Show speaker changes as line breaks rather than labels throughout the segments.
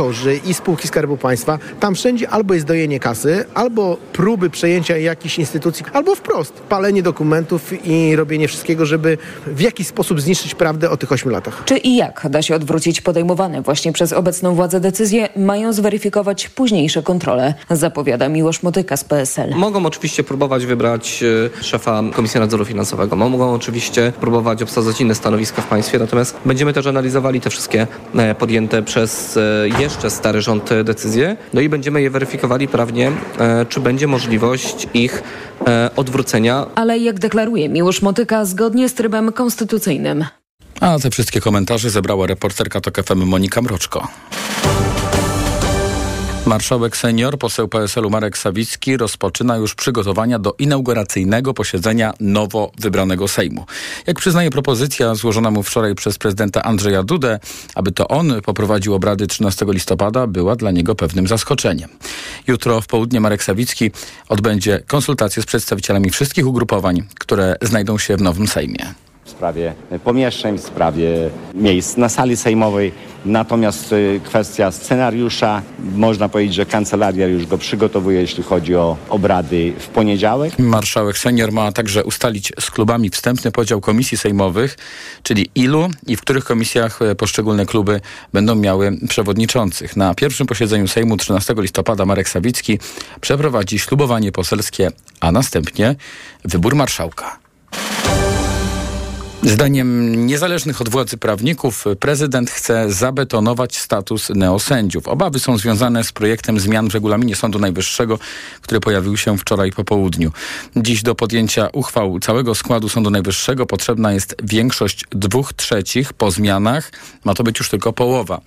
prokuratorzy i spółki Skarbu Państwa, tam wszędzie albo jest dojenie kasy, albo próby przejęcia jakichś instytucji, albo wprost palenie dokumentów i robienie wszystkiego, żeby w jakiś sposób zniszczyć prawdę o tych ośmiu latach.
Czy i jak da się odwrócić podejmowane właśnie przez obecną władzę decyzje, mają zweryfikować późniejsze kontrole, zapowiada Miłosz Motyka z PSL.
Mogą oczywiście próbować wybrać e, szefa Komisji Nadzoru Finansowego, mogą oczywiście próbować obsadzać inne stanowiska w państwie, natomiast będziemy też analizowali te wszystkie e, podjęte przez e, jeszcze stary rząd decyzje, no i będziemy je weryfikowali prawnie, czy będzie możliwość ich odwrócenia.
Ale jak deklaruje Miłosz Motyka, zgodnie z trybem konstytucyjnym.
A te wszystkie komentarze zebrała reporterka TOK FM Monika Mroczko. Marszałek senior, poseł PSL-u Marek Sawicki rozpoczyna już przygotowania do inauguracyjnego posiedzenia nowo wybranego Sejmu. Jak przyznaje propozycja złożona mu wczoraj przez prezydenta Andrzeja Dudę, aby to on poprowadził obrady 13 listopada, była dla niego pewnym zaskoczeniem. Jutro w południe Marek Sawicki odbędzie konsultacje z przedstawicielami wszystkich ugrupowań, które znajdą się w nowym Sejmie
sprawie pomieszczeń, w sprawie miejsc na sali sejmowej. Natomiast y, kwestia scenariusza, można powiedzieć, że kancelaria już go przygotowuje, jeśli chodzi o obrady w poniedziałek.
Marszałek senior ma także ustalić z klubami wstępny podział komisji sejmowych, czyli ilu i w których komisjach e, poszczególne kluby będą miały przewodniczących. Na pierwszym posiedzeniu Sejmu 13 listopada Marek Sawicki przeprowadzi ślubowanie poselskie, a następnie wybór marszałka. Zdaniem niezależnych od władzy prawników prezydent chce zabetonować status neosędziów. Obawy są związane z projektem zmian w regulaminie Sądu Najwyższego, który pojawił się wczoraj po południu. Dziś do podjęcia uchwał całego składu Sądu Najwyższego potrzebna jest większość dwóch trzecich. Po zmianach ma to być już tylko połowa.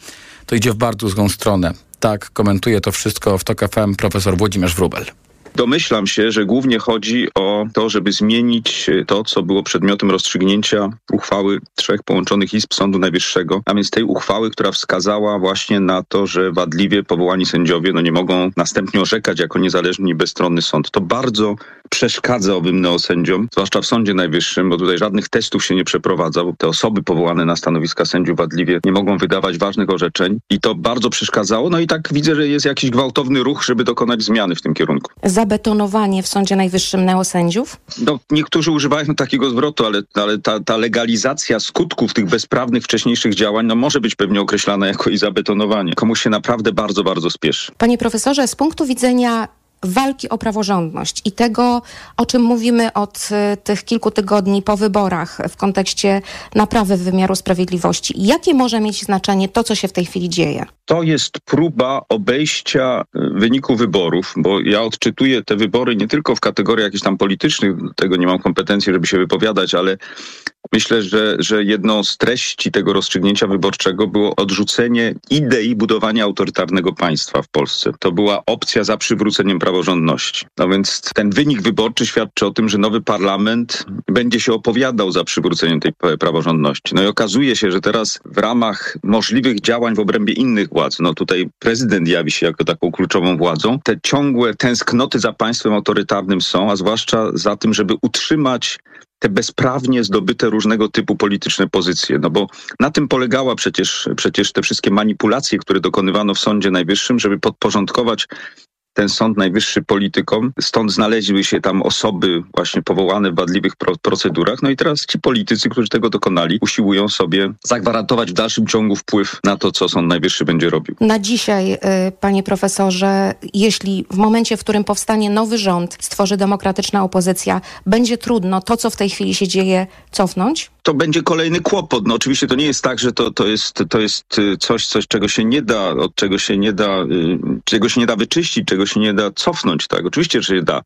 To idzie w bardzo złą stronę. Tak komentuje to wszystko w TOK FM profesor Włodzimierz Wrubel.
Domyślam się, że głównie chodzi o to, żeby zmienić to, co było przedmiotem rozstrzygnięcia uchwały trzech połączonych izb Sądu Najwyższego, a więc tej uchwały, która wskazała właśnie na to, że wadliwie powołani sędziowie no nie mogą następnie orzekać jako niezależny i bezstronny sąd. To bardzo przeszkadza owym neosędziom, zwłaszcza w Sądzie Najwyższym, bo tutaj żadnych testów się nie przeprowadza, bo te osoby powołane na stanowiska sędziów wadliwie nie mogą wydawać ważnych orzeczeń i to bardzo przeszkadzało. No i tak widzę, że jest jakiś gwałtowny ruch, żeby dokonać zmiany w tym kierunku
zabetonowanie w Sądzie Najwyższym neosędziów?
No, niektórzy używają takiego zwrotu, ale, ale ta, ta legalizacja skutków tych bezprawnych wcześniejszych działań no, może być pewnie określana jako i zabetonowanie. Komuś się naprawdę bardzo, bardzo spieszy.
Panie profesorze, z punktu widzenia walki o praworządność i tego, o czym mówimy od y, tych kilku tygodni po wyborach w kontekście naprawy wymiaru sprawiedliwości. Jakie może mieć znaczenie to, co się w tej chwili dzieje?
To jest próba obejścia y, wyniku wyborów, bo ja odczytuję te wybory nie tylko w kategoriach jakichś tam politycznych, tego nie mam kompetencji, żeby się wypowiadać, ale Myślę, że, że jedną z treści tego rozstrzygnięcia wyborczego było odrzucenie idei budowania autorytarnego państwa w Polsce. To była opcja za przywróceniem praworządności. No więc ten wynik wyborczy świadczy o tym, że nowy parlament będzie się opowiadał za przywróceniem tej praworządności. No i okazuje się, że teraz w ramach możliwych działań w obrębie innych władz, no tutaj prezydent jawi się jako taką kluczową władzą, te ciągłe tęsknoty za państwem autorytarnym są, a zwłaszcza za tym, żeby utrzymać te bezprawnie zdobyte różnego typu polityczne pozycje. No bo na tym polegała przecież, przecież te wszystkie manipulacje, które dokonywano w Sądzie Najwyższym, żeby podporządkować ten Sąd Najwyższy politykom. Stąd znaleźły się tam osoby właśnie powołane w wadliwych pro procedurach. No i teraz ci politycy, którzy tego dokonali, usiłują sobie zagwarantować w dalszym ciągu wpływ na to, co Sąd Najwyższy będzie robił.
Na dzisiaj, y, panie profesorze, jeśli w momencie, w którym powstanie nowy rząd, stworzy demokratyczna opozycja, będzie trudno to, co w tej chwili się dzieje, cofnąć?
To będzie kolejny kłopot. No oczywiście to nie jest tak, że to, to, jest, to jest y, coś, coś, czego się nie da, od czego się nie da, y, czego się nie da wyczyścić, czego się nie da cofnąć, tak? Oczywiście, że się da.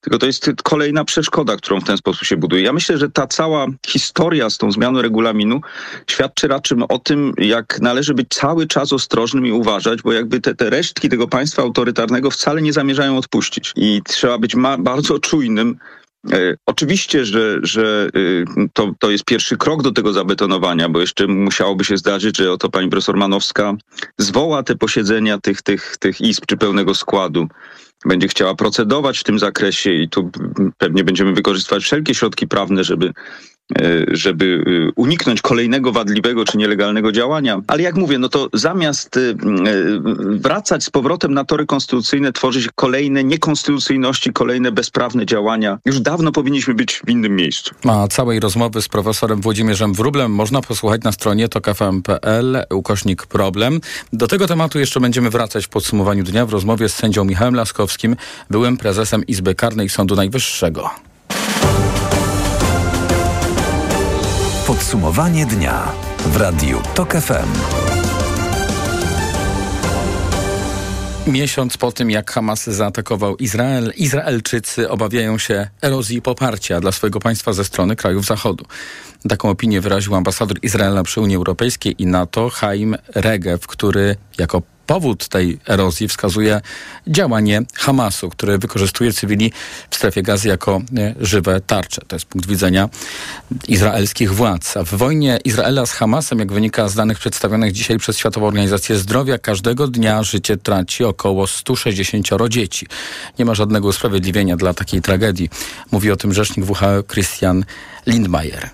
Tylko to jest kolejna przeszkoda, którą w ten sposób się buduje. Ja myślę, że ta cała historia z tą zmianą regulaminu świadczy raczej o tym, jak należy być cały czas ostrożnym i uważać, bo jakby te, te resztki tego państwa autorytarnego wcale nie zamierzają odpuścić. I trzeba być bardzo czujnym, oczywiście, że, że e, to, to jest pierwszy krok do tego zabetonowania, bo jeszcze musiałoby się zdarzyć, że oto pani profesor Manowska zwoła te posiedzenia tych, tych, tych izb czy pełnego składu. Będzie chciała procedować w tym zakresie i tu pewnie będziemy wykorzystywać wszelkie środki prawne, żeby żeby uniknąć kolejnego wadliwego czy nielegalnego działania. Ale jak mówię, no to zamiast wracać z powrotem na tory konstytucyjne, tworzyć kolejne niekonstytucyjności, kolejne bezprawne działania, już dawno powinniśmy być w innym miejscu.
A całej rozmowy z profesorem Włodzimierzem Wróblem można posłuchać na stronie tokfm.pl ukośnik problem. Do tego tematu jeszcze będziemy wracać w podsumowaniu dnia w rozmowie z sędzią Michałem Laskowskim, byłym prezesem Izby Karnej Sądu Najwyższego.
Podsumowanie dnia w Radiu TOK FM.
Miesiąc po tym, jak Hamas zaatakował Izrael, Izraelczycy obawiają się erozji poparcia dla swojego państwa ze strony krajów Zachodu. Taką opinię wyraził ambasador Izraela przy Unii Europejskiej i NATO Chaim Regev, który jako powód tej erozji wskazuje działanie Hamasu, które wykorzystuje cywili w strefie gazy jako e, żywe tarcze. To jest punkt widzenia izraelskich władz. A w wojnie Izraela z Hamasem, jak wynika z danych przedstawionych dzisiaj przez Światową Organizację Zdrowia, każdego dnia życie traci około 160 dzieci. Nie ma żadnego usprawiedliwienia dla takiej tragedii. Mówi o tym rzecznik WHO Christian Lindmeier.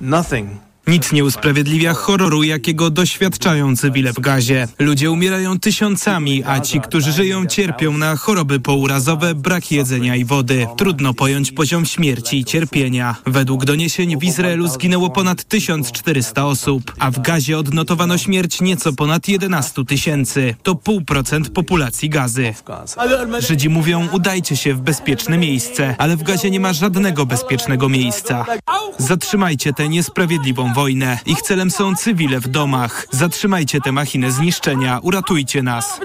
Nothing nic nie usprawiedliwia horroru, jakiego doświadczają cywile w gazie. Ludzie umierają tysiącami, a ci, którzy żyją, cierpią na choroby pourazowe, brak jedzenia i wody. Trudno pojąć poziom śmierci i cierpienia. Według doniesień w Izraelu zginęło ponad 1400 osób, a w gazie odnotowano śmierć nieco ponad 11 tysięcy. To pół procent populacji gazy. Żydzi mówią, udajcie się w bezpieczne miejsce, ale w gazie nie ma żadnego bezpiecznego miejsca. Zatrzymajcie tę niesprawiedliwą wojnę wojnę. Ich celem są cywile w domach. Zatrzymajcie tę machinę zniszczenia, uratujcie nas.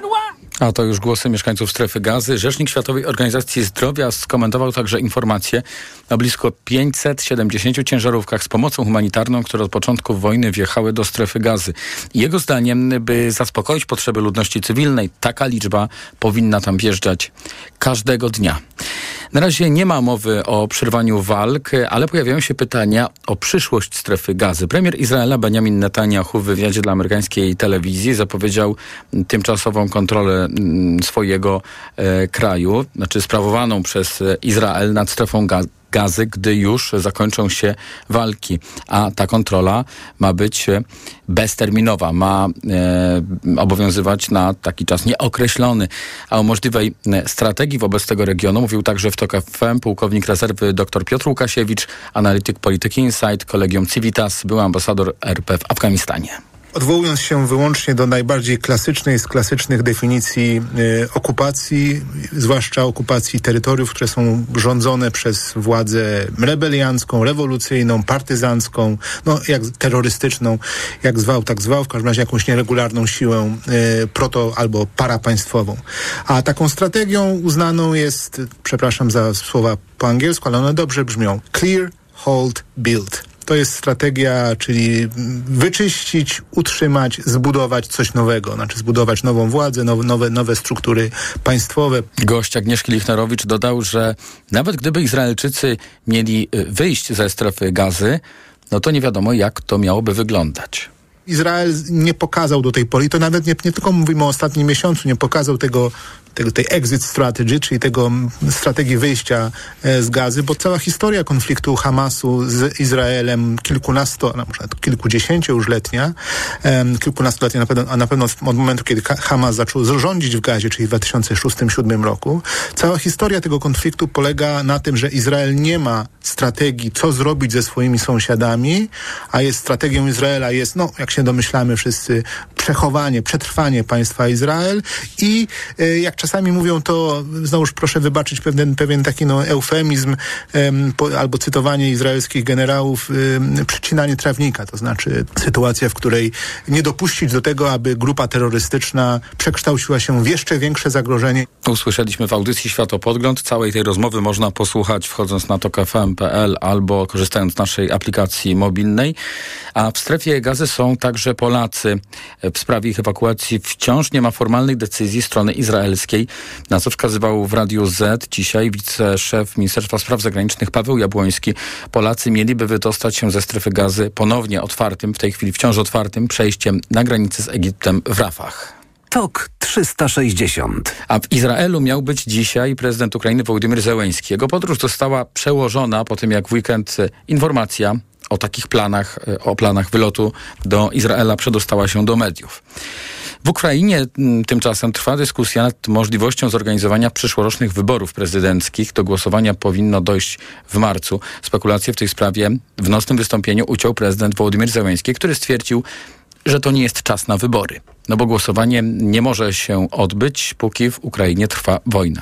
A to już głosy mieszkańców strefy gazy. Rzecznik Światowej Organizacji Zdrowia skomentował także informację o blisko 570 ciężarówkach z pomocą humanitarną, które od początku wojny wjechały do strefy gazy. Jego zdaniem, by zaspokoić potrzeby ludności cywilnej, taka liczba powinna tam wjeżdżać każdego dnia. Na razie nie ma mowy o przerwaniu walk, ale pojawiają się pytania o przyszłość strefy gazy. Premier Izraela Benjamin Netanyahu w wywiadzie dla amerykańskiej telewizji zapowiedział tymczasową kontrolę mm, swojego e, kraju, znaczy sprawowaną przez Izrael nad strefą gazy gazy, gdy już zakończą się walki. A ta kontrola ma być e, bezterminowa, ma e, obowiązywać na taki czas nieokreślony. A o możliwej e, strategii wobec tego regionu mówił także w TOK FM pułkownik rezerwy dr Piotr Łukasiewicz, analityk polityki Insight, kolegium Civitas, był ambasador RP w Afganistanie
odwołując się wyłącznie do najbardziej klasycznej z klasycznych definicji y, okupacji, zwłaszcza okupacji terytoriów, które są rządzone przez władzę rebeliancką, rewolucyjną, partyzancką, no jak terrorystyczną, jak zwał, tak zwał, w każdym razie jakąś nieregularną siłę y, proto albo parapaństwową. A taką strategią uznaną jest, przepraszam za słowa po angielsku, ale one dobrze brzmią, clear, hold, build to jest strategia, czyli wyczyścić, utrzymać, zbudować coś nowego, znaczy zbudować nową władzę, nowe, nowe, struktury państwowe.
Gość Agnieszki Lichnerowicz dodał, że nawet gdyby Izraelczycy mieli y, wyjść ze strefy gazy, no to nie wiadomo, jak to miałoby wyglądać.
Izrael nie pokazał do tej pory, i to nawet nie, nie tylko mówimy o ostatnim miesiącu, nie pokazał tego tego, tej exit strategy, czyli tego strategii wyjścia e, z gazy, bo cała historia konfliktu Hamasu z Izraelem kilkunasto, a może kilkudziesięciu już letnia, kilkunastoletnia na pewno, a na pewno od momentu, kiedy Hamas zaczął rządzić w gazie, czyli w 2006-2007 roku, cała historia tego konfliktu polega na tym, że Izrael nie ma strategii, co zrobić ze swoimi sąsiadami, a jest strategią Izraela jest, no, jak się domyślamy wszyscy, przechowanie, przetrwanie państwa Izrael i e, jak czasami mówią to, znowuż proszę wybaczyć pewien, pewien taki no, eufemizm po, albo cytowanie izraelskich generałów, przycinanie trawnika, to znaczy sytuacja, w której nie dopuścić do tego, aby grupa terrorystyczna przekształciła się w jeszcze większe zagrożenie.
Usłyszeliśmy w audycji Światopodgląd. Całej tej rozmowy można posłuchać wchodząc na tokfm.pl albo korzystając z naszej aplikacji mobilnej. A w strefie gazy są także Polacy. W sprawie ich ewakuacji wciąż nie ma formalnej decyzji strony izraelskiej, na co wskazywał w Radiu Z dzisiaj wiceszef Ministerstwa Spraw Zagranicznych Paweł Jabłoński. Polacy mieliby wydostać się ze strefy gazy ponownie otwartym, w tej chwili wciąż otwartym przejściem na granicy z Egiptem w Rafach.
TOK 360.
A w Izraelu miał być dzisiaj prezydent Ukrainy Wołodymyr Zełenski. Jego podróż została przełożona po tym, jak w weekend informacja o takich planach, o planach wylotu do Izraela przedostała się do mediów. W Ukrainie tymczasem trwa dyskusja nad możliwością zorganizowania przyszłorocznych wyborów prezydenckich. Do głosowania powinno dojść w marcu. Spekulacje w tej sprawie w nocnym wystąpieniu uciął prezydent Wołodymyr Zełenski, który stwierdził, że to nie jest czas na wybory. No bo głosowanie nie może się odbyć, póki w Ukrainie trwa wojna.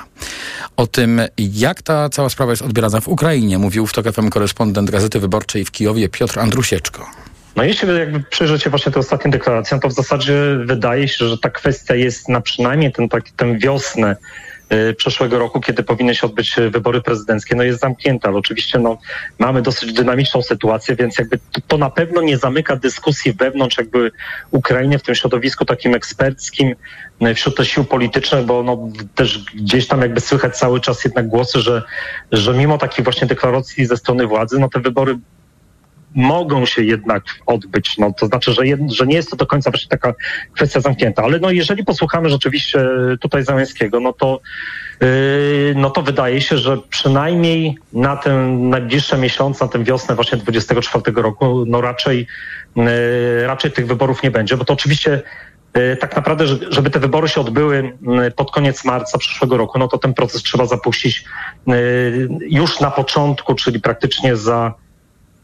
O tym, jak ta cała sprawa jest odbierana w Ukrainie, mówił w TOK FM korespondent Gazety Wyborczej w Kijowie Piotr Andrusieczko.
No jeśli jakby przyjrzeć się właśnie tej ostatniej deklaracji, to w zasadzie wydaje się, że ta kwestia jest na przynajmniej ten, tak, tę wiosnę y, przyszłego roku, kiedy powinny się odbyć wybory prezydenckie, no jest zamknięta, ale oczywiście no, mamy dosyć dynamiczną sytuację, więc jakby to, to, na pewno nie zamyka dyskusji wewnątrz jakby Ukrainy w tym środowisku takim eksperckim, y, wśród tych sił politycznych, bo no, też gdzieś tam jakby słychać cały czas jednak głosy, że, że mimo takich właśnie deklaracji ze strony władzy, no te wybory mogą się jednak odbyć. No, to znaczy, że, jed, że nie jest to do końca właśnie taka kwestia zamknięta. Ale no, jeżeli posłuchamy rzeczywiście tutaj Załęskiego, no to, yy, no to wydaje się, że przynajmniej na ten najbliższe miesiące, na tę wiosnę właśnie 24 roku, no raczej, yy, raczej tych wyborów nie będzie, bo to oczywiście tak naprawdę, żeby te wybory się odbyły pod koniec marca przyszłego roku, no to ten proces trzeba zapuścić już na początku, czyli praktycznie za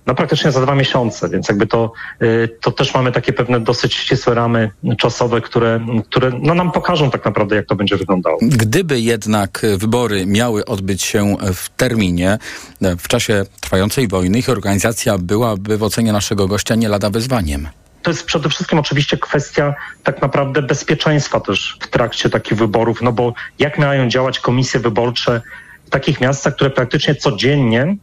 no praktycznie za dwa miesiące, więc jakby to, y, to też mamy takie pewne dosyć ścisłe ramy czasowe, które, które no nam pokażą tak naprawdę, jak to będzie wyglądało.
Gdyby jednak wybory miały odbyć się w terminie, w czasie trwającej wojny, ich organizacja byłaby w ocenie naszego gościa nie lada wyzwaniem
to jest przede wszystkim oczywiście kwestia tak naprawdę bezpieczeństwa też w trakcie takich wyborów, no bo jak mają działać komisje wyborcze w takich miastach, które praktycznie codziennie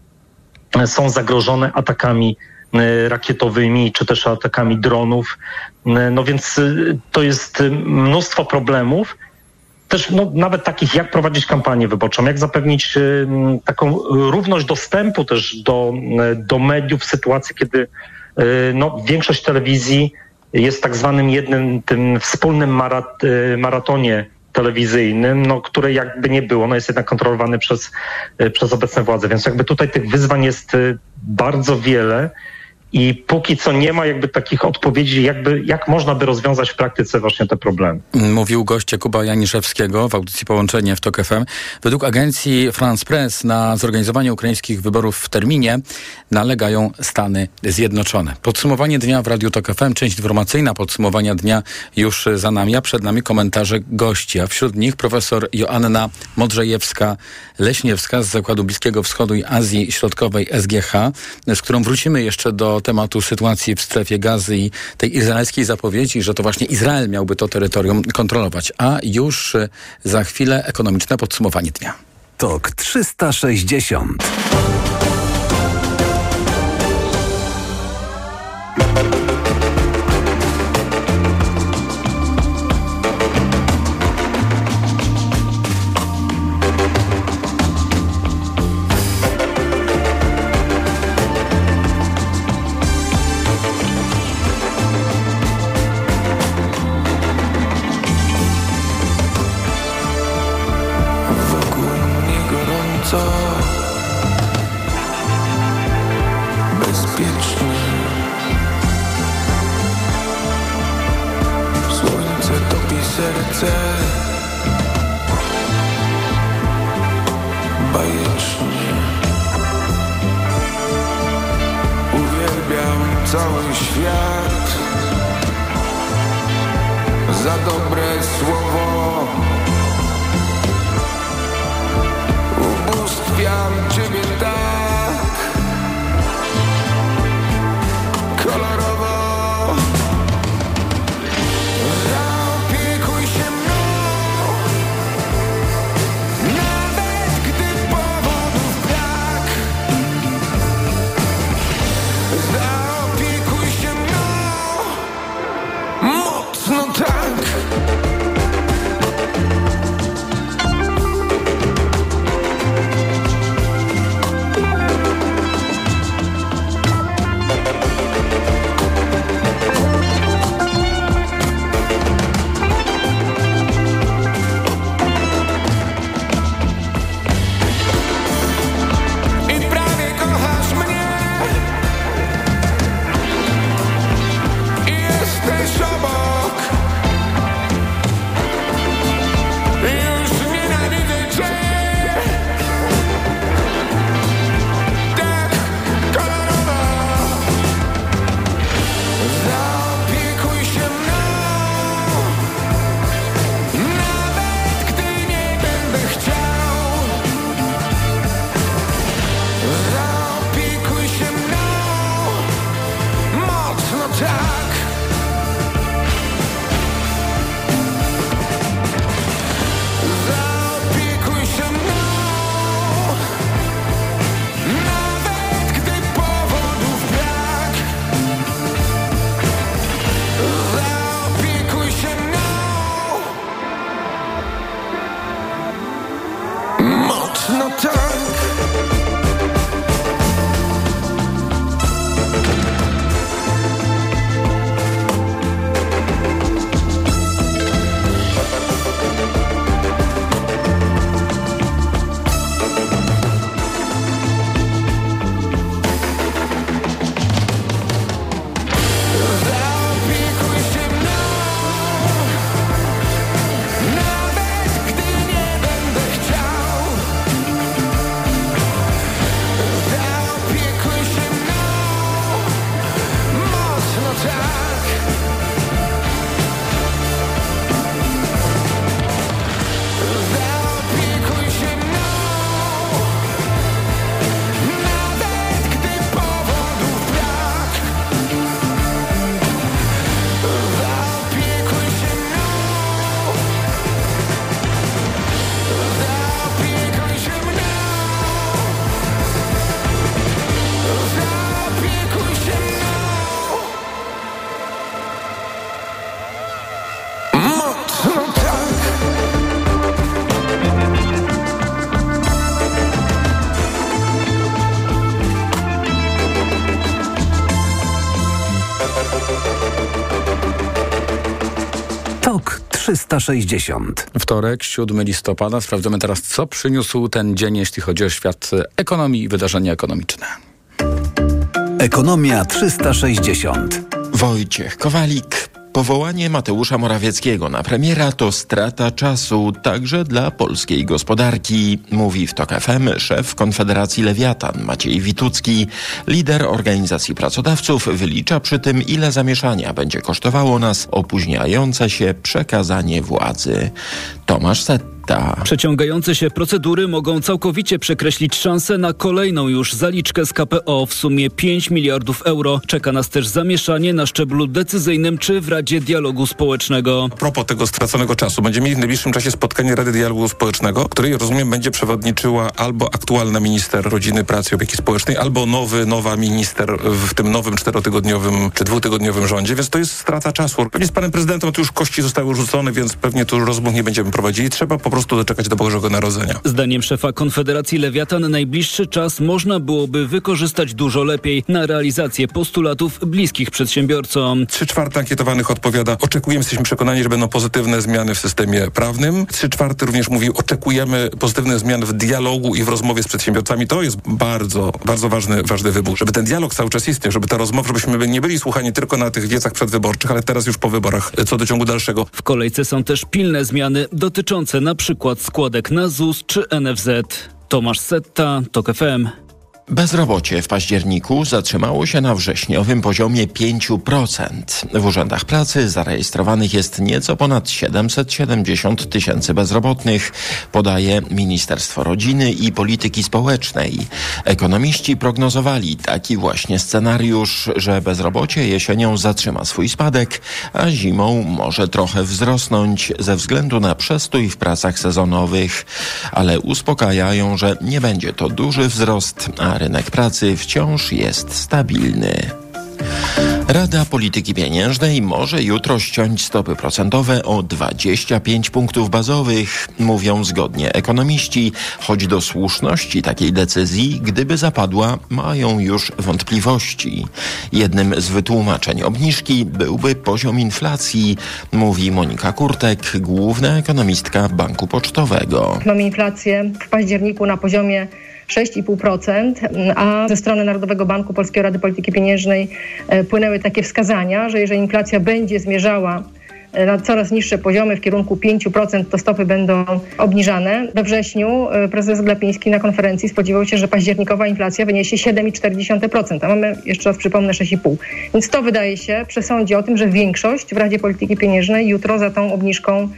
są zagrożone atakami e, rakietowymi czy też atakami dronów. E, no więc e, to jest mnóstwo problemów. Też no, nawet takich, jak prowadzić kampanię wyborczą, jak zapewnić taką równość dostępu też do, do mediów w sytuacji, kiedy no, większość telewizji jest tak zwanym jednym tym wspólnym marat, maratonie telewizyjnym, no, które jakby nie było, no jest jednak kontrolowany przez, e, przez obecne władze. Więc jakby tutaj tych wyzwań jest e, bardzo wiele. I póki co nie ma jakby takich odpowiedzi, jakby, jak można by rozwiązać w praktyce właśnie te problemy.
Mówił gość Kuba Janiszewskiego w audycji Połączenie w TOK FM. Według agencji France Press na zorganizowanie ukraińskich wyborów w terminie nalegają Stany Zjednoczone. Podsumowanie dnia w Radiu TOK FM, część informacyjna podsumowania dnia już za nami, a przed nami komentarze gości, a wśród nich profesor Joanna Modrzejewska-Leśniewska z Zakładu Bliskiego Wschodu i Azji Środkowej SGH, z którą wrócimy jeszcze do tematu sytuacji w strefie gazy i tej izraelskiej zapowiedzi, że to właśnie Izrael miałby to terytorium kontrolować. A już za chwilę ekonomiczne podsumowanie dnia.
Tok 360. Tok 360.
Wtorek, 7 listopada. Sprawdzamy teraz, co przyniósł ten dzień, jeśli chodzi o świat ekonomii i wydarzenia ekonomiczne.
Ekonomia 360.
Wojciech Kowalik. Powołanie Mateusza Morawieckiego na premiera to strata czasu także dla polskiej gospodarki, mówi w TOK FM szef Konfederacji Lewiatan Maciej Witucki. Lider organizacji pracodawców wylicza przy tym, ile zamieszania będzie kosztowało nas opóźniające się przekazanie władzy. Tomasz Setta.
Przeciągające się procedury mogą całkowicie przekreślić szansę na kolejną już zaliczkę z KPO w sumie 5 miliardów euro. Czeka nas też zamieszanie na szczeblu decyzyjnym czy w Radzie Dialogu Społecznego.
A propos tego straconego czasu, będziemy mieli w najbliższym czasie spotkanie Rady Dialogu Społecznego, której rozumiem będzie przewodniczyła albo aktualna minister rodziny, pracy i opieki społecznej, albo nowy, nowa minister w tym nowym czterotygodniowym czy dwutygodniowym rządzie, więc to jest strata czasu. Pewnie z panem prezydentem to już kości zostały rzucone, więc pewnie tu rozmów nie będziemy prowadzili. Trzeba po prostu doczekać do Bożego Narodzenia.
Zdaniem szefa Konfederacji Lewiatan najbliższy czas można byłoby wykorzystać dużo lepiej na realizację postulatów bliskich przedsiębiorcom.
Trzy czwarte ankietowanych odpowiada, oczekujemy, jesteśmy przekonani, że będą pozytywne zmiany w systemie prawnym. Trzy czwarte również mówi, oczekujemy pozytywnych zmian w dialogu i w rozmowie z przedsiębiorcami. To jest bardzo, bardzo ważny, ważny wybór, żeby ten dialog cały czas istniał, żeby ta rozmowa, żebyśmy nie byli słuchani tylko na tych wiecach przedwyborczych, ale teraz już po wyborach, co do ciągu dalszego.
W kolejce są też pilne zmiany dotyczące na przykład składek na ZUS czy NFZ. Tomasz Setta, TOK FM.
Bezrobocie w październiku zatrzymało się na wrześniowym poziomie 5%. W urzędach pracy zarejestrowanych jest nieco ponad 770 tysięcy bezrobotnych, podaje Ministerstwo Rodziny i Polityki Społecznej. Ekonomiści prognozowali taki właśnie scenariusz, że bezrobocie jesienią zatrzyma swój spadek, a zimą może trochę wzrosnąć ze względu na przestój w pracach sezonowych, ale uspokajają, że nie będzie to duży wzrost, a rynek pracy wciąż jest stabilny. Rada Polityki Pieniężnej może jutro ściąć stopy procentowe o 25 punktów bazowych, mówią zgodnie ekonomiści, choć do słuszności takiej decyzji, gdyby zapadła, mają już wątpliwości. Jednym z wytłumaczeń obniżki byłby poziom inflacji, mówi Monika Kurtek, główna ekonomistka Banku Pocztowego.
Mamy inflację w październiku na poziomie 6,5%, a ze strony Narodowego Banku Polskiego Rady Polityki Pieniężnej płynęły takie wskazania, że jeżeli inflacja będzie zmierzała na coraz niższe poziomy w kierunku 5%, to stopy będą obniżane. We wrześniu prezes Glapiński na konferencji spodziewał się, że październikowa inflacja wyniesie 7,4%, a mamy, jeszcze raz przypomnę, 6,5%. Więc to wydaje się przesądzi o tym, że większość w Radzie Polityki Pieniężnej jutro za tą obniżką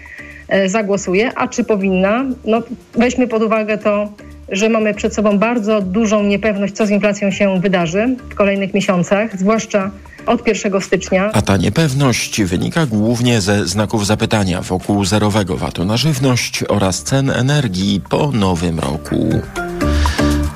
zagłosuje. A czy powinna? No, weźmy pod uwagę to, że mamy przed sobą bardzo dużą niepewność, co z inflacją się wydarzy w kolejnych miesiącach, zwłaszcza od 1 stycznia.
A ta niepewność wynika głównie ze znaków zapytania wokół zerowego VAT-u na żywność oraz cen energii po nowym roku.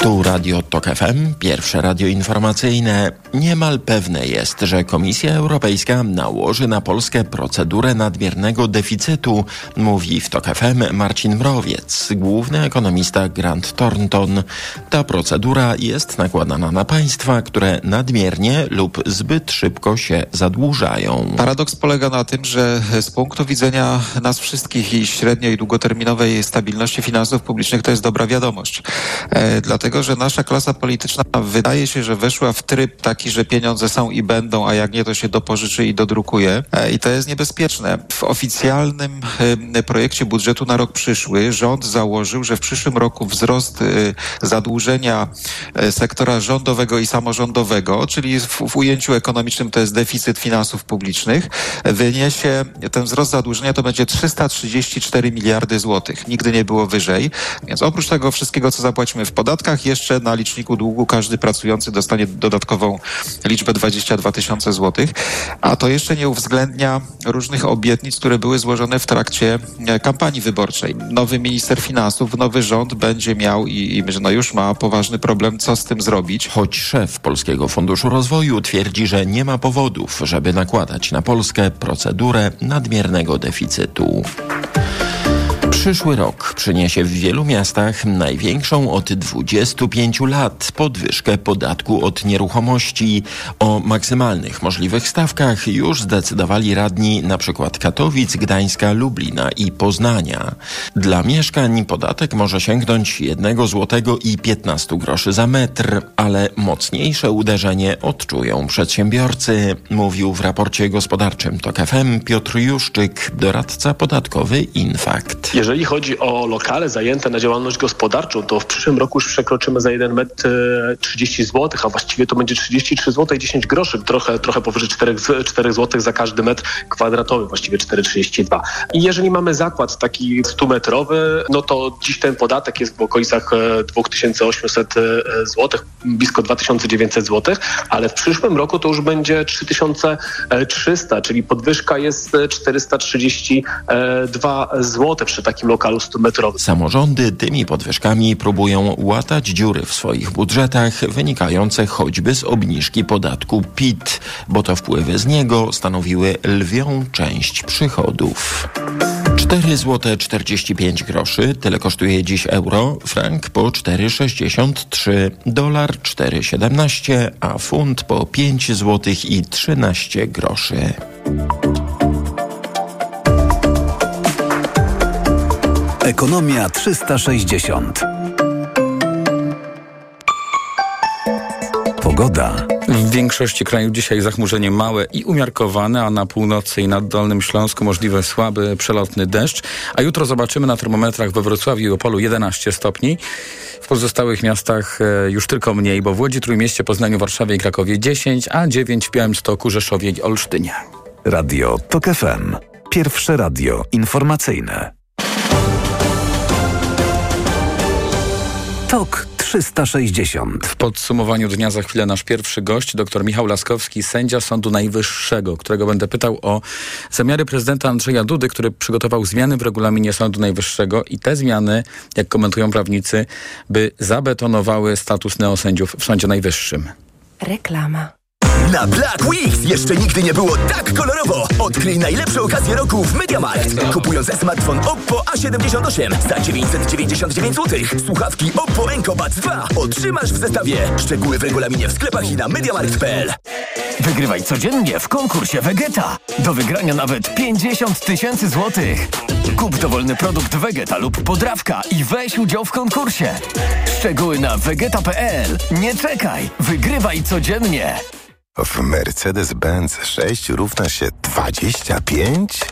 Tu Radio TOK FM, pierwsze radio informacyjne. Niemal pewne jest, że Komisja Europejska nałoży na Polskę procedurę nadmiernego deficytu, mówi w TOK FM Marcin Mrowiec, główny ekonomista Grant Thornton. Ta procedura jest nakładana na państwa, które nadmiernie lub zbyt szybko się zadłużają.
Paradoks polega na tym, że z punktu widzenia nas wszystkich i średniej i długoterminowej stabilności finansów publicznych to jest dobra wiadomość. E, dlatego że nasza klasa polityczna wydaje się, że weszła w tryb taki, że pieniądze są i będą, a jak nie, to się dopożyczy i dodrukuje. E, I to jest niebezpieczne. W oficjalnym projekcie budżetu na rok przyszły rząd założył, że w przyszłym roku wzrost y, zadłużenia e, sektora rządowego i samorządowego, czyli w, w ujęciu ekonomicznym to jest deficyt finansów publicznych, wyniesie, ten wzrost zadłużenia to będzie 334 miliardy złotych. Nigdy nie było wyżej. Więc oprócz tego wszystkiego, co zapłacimy w podatkach, jeszcze na liczniku długu każdy pracujący dostanie dodatkową liczbę 22 tysiące złotych, a to jeszcze nie uwzględnia różnych obietnic, które były złożone w trakcie e, kampanii wyborczej. Nowy minister finansów, nowy rząd będzie miał i, i no już ma poważny problem, co z tym zrobić.
Choć szef Polskiego Funduszu Rozwoju twierdzi, że nie ma powodów, żeby nakładać na Polskę procedurę nadmiernego deficytu. Przyszły rok przyniesie w wielu miastach największą od 25 lat podwyżkę podatku od nieruchomości. O maksymalnych możliwych stawkach już zdecydowali radni np. Katowic, Gdańska, Lublina i Poznania. Dla mieszkań podatek może sięgnąć 1 zł i 15 groszy za metr, ale mocniejsze uderzenie odczują przedsiębiorcy, mówił w raporcie gospodarczym TOK FM Piotr Juszczyk, doradca podatkowy Infakt.
Jeżeli chodzi o lokale zajęte na działalność gospodarczą, to w przyszłym roku już przekroczymy za jeden metr 30 zł, a właściwie to będzie 33 zł i 10 groszy, trochę, trochę powyżej 4, 4 zł za każdy metr kwadratowy, właściwie 4,32. I jeżeli mamy zakład taki 100-metrowy, no to dziś ten podatek jest w okolicach 2800 e, zł, blisko 2900 zł, ale w przyszłym roku to już będzie 3300, czyli podwyżka jest 432 zł przy takim lokalu 100-metrowym.
Samorządy tymi podwyżkami próbują łatać dziury w swoich budżetach wynikające choćby z obniżki podatku PIT, bo to wpływy z niego stanowiły lwią część przychodów. 4 zł 45 groszy, tyle kosztuje dziś euro, frank po 4,63, dolar 4,17, a funt po 5 zł i 13 groszy.
Ekonomia 360. Pogoda.
W większości kraju dzisiaj zachmurzenie małe i umiarkowane, a na północy i nad Dolnym Śląsku możliwy słaby, przelotny deszcz. A jutro zobaczymy na termometrach we Wrocławiu i Opolu 11 stopni. W pozostałych miastach e, już tylko mniej, bo w Łodzi, Trójmieście, Poznaniu, Warszawie i Krakowie 10, a 9 w Białymstoku, Rzeszowie i Olsztynie.
Radio TOK FM. Pierwsze radio informacyjne. TOK 360.
W podsumowaniu dnia za chwilę nasz pierwszy gość, dr Michał Laskowski, sędzia Sądu Najwyższego, którego będę pytał o zamiary prezydenta Andrzeja Dudy, który przygotował zmiany w regulaminie Sądu Najwyższego i te zmiany, jak komentują prawnicy, by zabetonowały status neosędziów w Sądzie Najwyższym.
Reklama. Na Black Weeks jeszcze nigdy nie było tak kolorowo. Odkryj najlepsze okazje roku w MediaMarkt. Kupując smartfon Oppo A78 za 999 zł, słuchawki Oppo Enco Buds 2 otrzymasz w zestawie. Szczegóły w regulaminie w sklepach i na MediaMarkt.pl.
Wygrywaj codziennie w konkursie Vegeta. Do wygrania nawet 50 tysięcy złotych. Kup dowolny produkt Vegeta lub podrawka i weź udział w konkursie. Szczegóły na vegeta.pl. Nie czekaj, wygrywaj codziennie.
W Mercedes-Benz 6 równa się 25?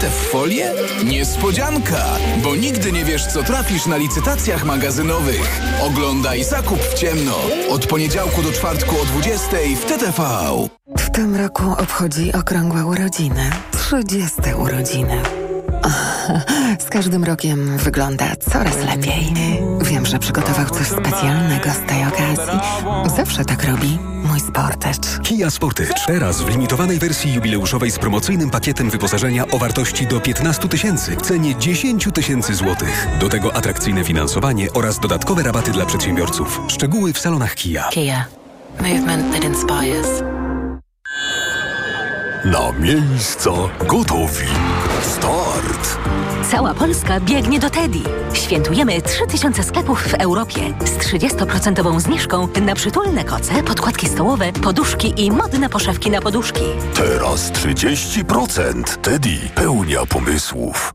w folię? Niespodzianka! Bo nigdy nie wiesz, co trafisz na licytacjach magazynowych. Oglądaj zakup w ciemno. Od poniedziałku do czwartku o 20 w TTV.
W tym roku obchodzi okrągłe urodziny. 30 urodziny. Z każdym rokiem wygląda coraz lepiej. Wiem, że przygotował coś specjalnego z tej okazji. Zawsze tak robi mój Sportage.
Kia Sportage. Teraz w limitowanej wersji jubileuszowej z promocyjnym pakietem wyposażenia o wartości do 15 tysięcy w cenie 10 tysięcy złotych. Do tego atrakcyjne finansowanie oraz dodatkowe rabaty dla przedsiębiorców. Szczegóły w salonach Kia.
Kia. Movement that inspires.
Na miejsca gotowi. Start!
Cała Polska biegnie do Teddy. Świętujemy 3000 sklepów w Europie z 30% zniżką na przytulne koce, podkładki stołowe, poduszki i modne poszewki na poduszki.
Teraz 30%. Teddy pełnia pomysłów.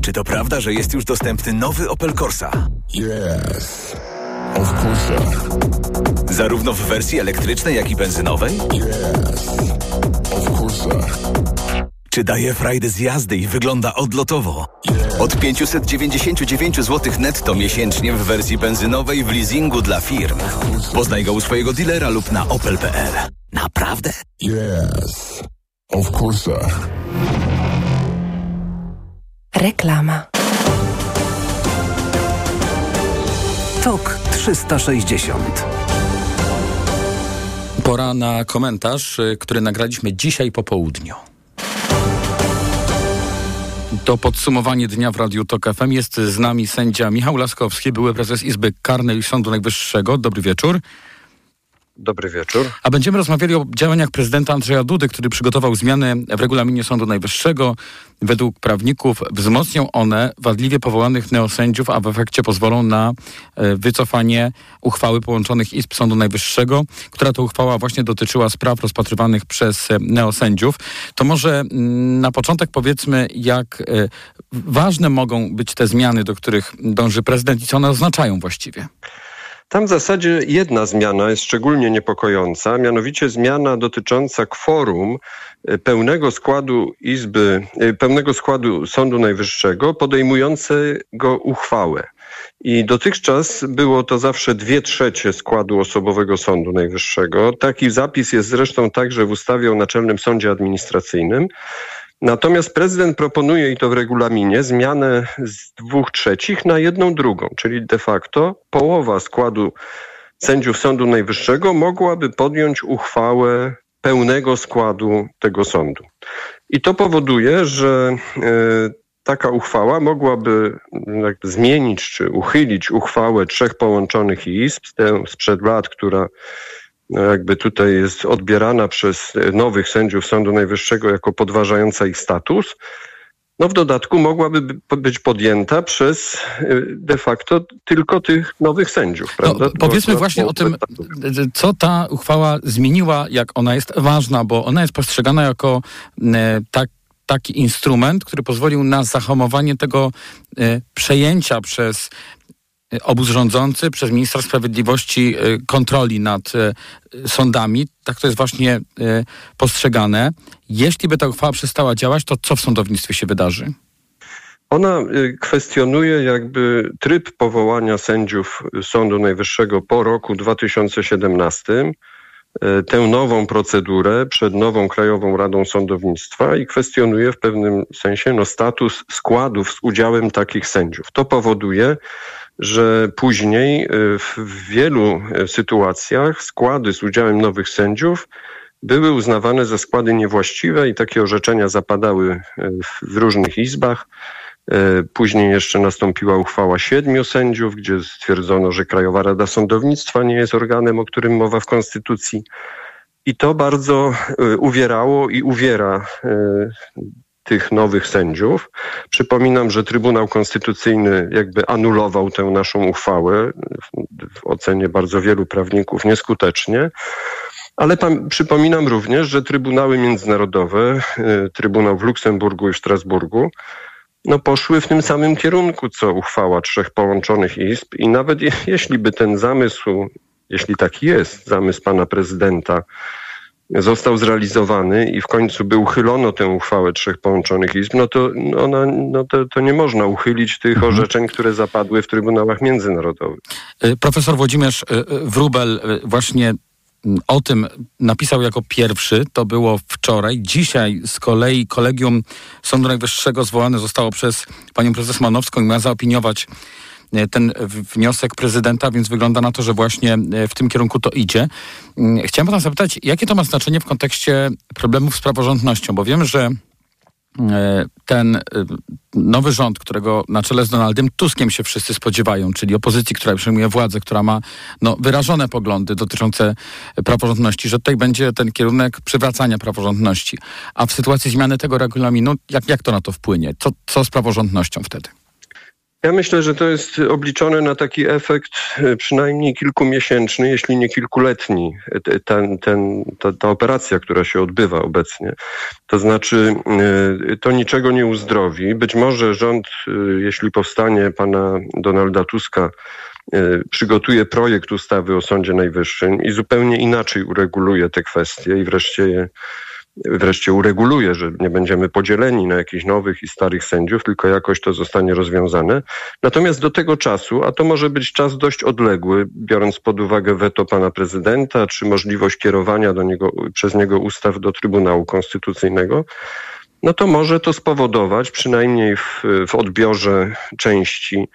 Czy to prawda, że jest już dostępny nowy Opel Corsa?
Yes. Of course.
Zarówno w wersji elektrycznej, jak i benzynowej?
Yes. Of course.
Czy daje frajdę z jazdy i wygląda odlotowo? Od 599 zł netto miesięcznie w wersji benzynowej w leasingu dla firm. Poznaj go u swojego dealera lub na opel.pl. Naprawdę?
Yes. Of course.
Reklama.
TOK 360.
Pora na komentarz, y, który nagraliśmy dzisiaj po południu. To podsumowanie dnia w Radiu TOK FM. Jest z nami sędzia Michał Laskowski, były prezes Izby Karnej Sądu Najwyższego. Dobry wieczór.
Dobry wieczór.
A będziemy rozmawiali o działaniach prezydenta Andrzeja Dudy, który przygotował zmiany w regulaminie Sądu Najwyższego. Według prawników wzmocnią one wadliwie powołanych neosędziów, a w efekcie pozwolą na e, wycofanie uchwały połączonych Izb Sądu Najwyższego, która to uchwała właśnie dotyczyła spraw rozpatrywanych przez e, neosędziów. To może mm, na początek powiedzmy, jak e, ważne mogą być te zmiany, do których dąży prezydent i co one oznaczają właściwie.
Tam w zasadzie jedna zmiana jest szczególnie niepokojąca, mianowicie zmiana dotycząca kworum e, pełnego składu Izby, e, pełnego składu Sądu Najwyższego podejmującego uchwałę. I dotychczas było to zawsze dwie trzecie składu osobowego Sądu Najwyższego. Taki zapis jest zresztą także w ustawie o Naczelnym Sądzie Administracyjnym. Natomiast prezydent proponuje, i to w regulaminie, zmianę z dwóch trzecich na jedną drugą, czyli de facto połowa składu sędziów Sądu Najwyższego mogłaby podjąć uchwałę pełnego składu tego sądu. I to powoduje, że e, taka uchwała mogłaby jakby zmienić czy uchylić uchwałę trzech połączonych izb, tę sprzed lat, która no jakby tutaj jest odbierana przez nowych sędziów Sądu Najwyższego jako podważająca ich status. no w dodatku mogłaby być podjęta przez de facto tylko tych nowych sędziów, prawda?
No, powiedzmy właśnie o tym, co ta uchwała zmieniła, jak ona jest ważna, bo ona jest postrzegana jako tak, taki instrument, który pozwolił na zahamowanie tego przejęcia przez obóz rządzący, przez ministra sprawiedliwości kontroli nad sądami. Tak to jest właśnie postrzegane. Jeśli by ta uchwała przestała działać, to co w sądownictwie się wydarzy?
Ona kwestionuje jakby tryb powołania sędziów Sądu Najwyższego po roku 2017, tę nową procedurę przed nową Krajową Radą Sądownictwa i kwestionuje w pewnym sensie no, status składów z udziałem takich sędziów. To powoduje, że później w wielu sytuacjach składy z udziałem nowych sędziów były uznawane za składy niewłaściwe i takie orzeczenia zapadały w różnych izbach. Później jeszcze nastąpiła uchwała siedmiu sędziów, gdzie stwierdzono, że Krajowa Rada Sądownictwa nie jest organem, o którym mowa w Konstytucji. I to bardzo uwierało i uwiera tych nowych sędziów. Przypominam, że Trybunał Konstytucyjny jakby anulował tę naszą uchwałę w ocenie bardzo wielu prawników nieskutecznie. Ale przypominam również, że trybunały międzynarodowe, Trybunał w Luksemburgu i w Strasburgu, no poszły w tym samym kierunku, co uchwała trzech połączonych izb i nawet je, jeśli by ten zamysł, jeśli taki jest, zamysł pana prezydenta, został zrealizowany i w końcu by uchylono tę uchwałę trzech połączonych izb, no to, ona, no to, to nie można uchylić tych mhm. orzeczeń, które zapadły w trybunałach międzynarodowych.
Profesor Włodzimierz Wrubel właśnie o tym napisał jako pierwszy, to było wczoraj. Dzisiaj z kolei kolegium Sądu Najwyższego zwołane zostało przez panią prezes Manowską i ma zaopiniować ten wniosek prezydenta, więc wygląda na to, że właśnie w tym kierunku to idzie. Chciałem pana zapytać, jakie to ma znaczenie w kontekście problemów z praworządnością, bo wiem, że ten nowy rząd, którego na czele z Donaldem Tuskiem się wszyscy spodziewają, czyli opozycji, która przejmuje władzę, która ma no, wyrażone poglądy dotyczące praworządności, że tutaj będzie ten kierunek przywracania praworządności. A w sytuacji zmiany tego regulaminu, jak, jak to na to wpłynie? Co, co z praworządnością wtedy?
Ja myślę, że to jest obliczone na taki efekt przynajmniej kilkumiesięczny, jeśli nie kilkuletni, ten, ten, ta, ta operacja, która się odbywa obecnie. To znaczy, to niczego nie uzdrowi. Być może rząd, jeśli powstanie pana Donalda Tuska, przygotuje projekt ustawy o Sądzie Najwyższym i zupełnie inaczej ureguluje te kwestie i wreszcie je wreszcie ureguluje, że nie będziemy podzieleni na jakichś nowych i starych sędziów, tylko jakoś to zostanie rozwiązane. Natomiast do tego czasu, a to może być czas dość odległy, biorąc pod uwagę weto pana prezydenta, czy możliwość kierowania do niego, przez niego ustaw do Trybunału Konstytucyjnego, no to może to spowodować, przynajmniej w, w odbiorze części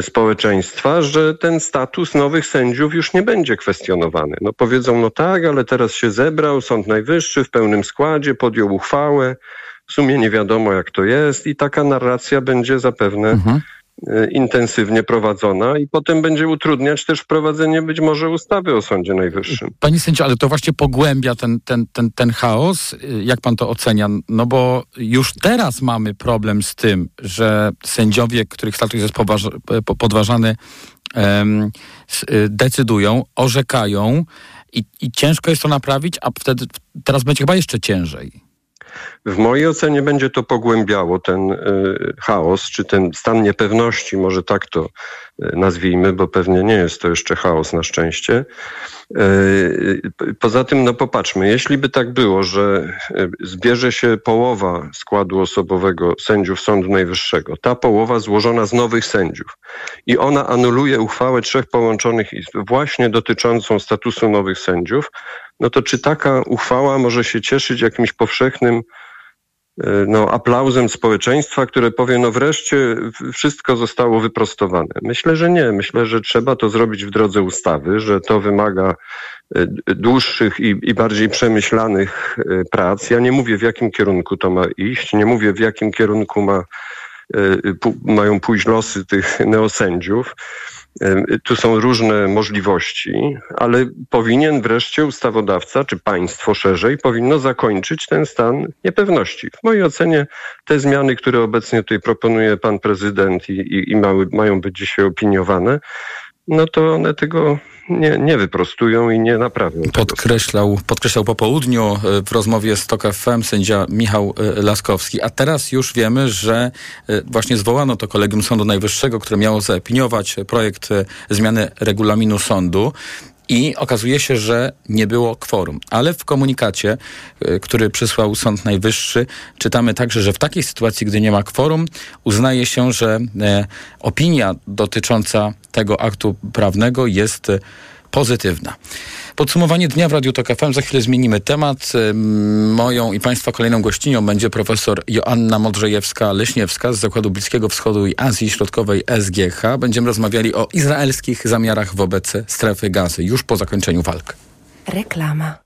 społeczeństwa, że ten status nowych sędziów już nie będzie kwestionowany. No powiedzą, no tak, ale teraz się zebrał Sąd Najwyższy w pełnym składzie, podjął uchwałę, w sumie nie wiadomo jak to jest i taka narracja będzie zapewne mhm. Intensywnie prowadzona i potem będzie utrudniać też wprowadzenie być może ustawy o Sądzie Najwyższym.
Panie sędzio, ale to właśnie pogłębia ten, ten, ten, ten chaos. Jak pan to ocenia? No bo już teraz mamy problem z tym, że sędziowie, których status jest podważany, um, decydują, orzekają i, i ciężko jest to naprawić, a wtedy teraz będzie chyba jeszcze ciężej.
W mojej ocenie będzie to pogłębiało ten y, chaos, czy ten stan niepewności, może tak to y, nazwijmy, bo pewnie nie jest to jeszcze chaos na szczęście. Y, poza tym, no popatrzmy, jeśli by tak było, że zbierze się połowa składu osobowego sędziów Sądu Najwyższego, ta połowa złożona z nowych sędziów i ona anuluje uchwałę trzech połączonych izb właśnie dotyczącą statusu nowych sędziów, no to czy taka uchwała może się cieszyć jakimś powszechnym no, aplauzem społeczeństwa, które powie, no wreszcie wszystko zostało wyprostowane. Myślę, że nie. Myślę, że trzeba to zrobić w drodze ustawy, że to wymaga dłuższych i, i bardziej przemyślanych prac. Ja nie mówię, w jakim kierunku to ma iść, nie mówię, w jakim kierunku ma, mają pójść losy tych neosędziów. Tu są różne możliwości, ale powinien wreszcie ustawodawca, czy państwo szerzej, powinno zakończyć ten stan niepewności. W mojej ocenie te zmiany, które obecnie tutaj proponuje pan prezydent i, i, i mały, mają być dzisiaj opiniowane, no to one tego nie, nie wyprostują i nie naprawią.
Podkreślał, podkreślał po południu e, w rozmowie z TOK FM sędzia Michał e, Laskowski. A teraz już wiemy, że e, właśnie zwołano to kolegium Sądu Najwyższego, które miało zaopiniować projekt zmiany regulaminu sądu. I okazuje się, że nie było kworum. Ale w komunikacie, który przysłał Sąd Najwyższy, czytamy także, że w takiej sytuacji, gdy nie ma kworum, uznaje się, że opinia dotycząca tego aktu prawnego jest pozytywna. Podsumowanie dnia w Radiu Tok FM. Za chwilę zmienimy temat. Moją i Państwa kolejną gościnią będzie profesor Joanna Modrzejewska-Leśniewska z Zakładu Bliskiego Wschodu i Azji Środkowej SGH. Będziemy rozmawiali o izraelskich zamiarach wobec strefy gazy już po zakończeniu walk.
Reklama.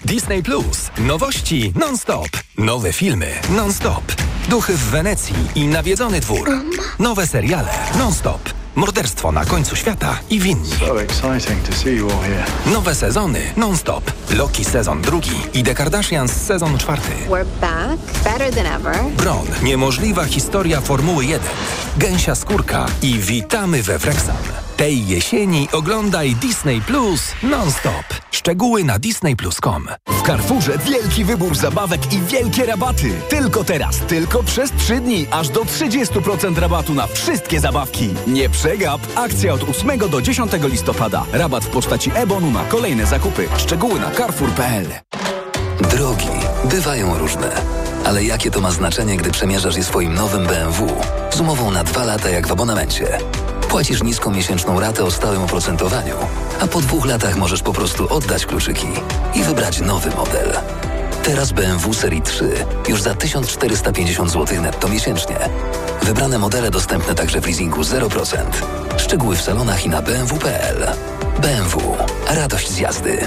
Disney Plus. Nowości non-stop. Nowe filmy non-stop. Duchy w Wenecji i nawiedzony dwór. Nowe seriale non-stop. Morderstwo na końcu świata i winni. Nowe sezony non-stop. Loki sezon drugi i The Kardashians sezon czwarty.
We're back, better than ever.
Bron. Niemożliwa historia Formuły 1. Gęsia skórka i witamy we Wrexham. Tej jesieni oglądaj Disney Plus non-stop. Szczegóły na disneyplus.com.
W Carrefourze wielki wybór zabawek i wielkie rabaty. Tylko teraz, tylko przez 3 dni, aż do 30% rabatu na wszystkie zabawki. Nie przegap! Akcja od 8 do 10 listopada. Rabat w postaci e-bonu na kolejne zakupy. Szczegóły na carrefour.pl.
Drogi bywają różne. Ale jakie to ma znaczenie, gdy przemierzasz je swoim nowym BMW? Z umową na dwa lata jak w abonamencie. Płacisz niską miesięczną ratę o stałym oprocentowaniu, a po dwóch latach możesz po prostu oddać kluczyki i wybrać nowy model. Teraz BMW Serii 3 już za 1450 zł netto miesięcznie. Wybrane modele dostępne także w leasingu 0%. Szczegóły w salonach i na bmw.pl. BMW. Radość z jazdy.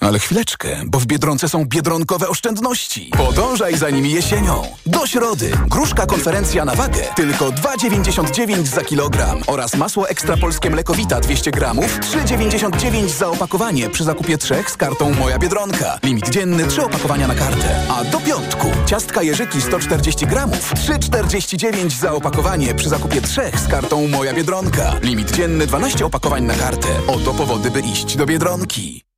Ale chwileczkę, bo w Biedronce są biedronkowe oszczędności. Podążaj za nimi jesienią. Do środy. Gruszka konferencja na wagę. Tylko 2,99 za kilogram. Oraz masło ekstra polskie mlekowita 200 gramów. 3,99 za opakowanie przy zakupie trzech z kartą Moja Biedronka. Limit dzienny 3 opakowania na kartę. A do piątku. Ciastka Jerzyki 140 gramów. 3,49 za opakowanie przy zakupie trzech z kartą Moja Biedronka. Limit dzienny 12 opakowań na kartę. Oto powody, by iść do Biedronki.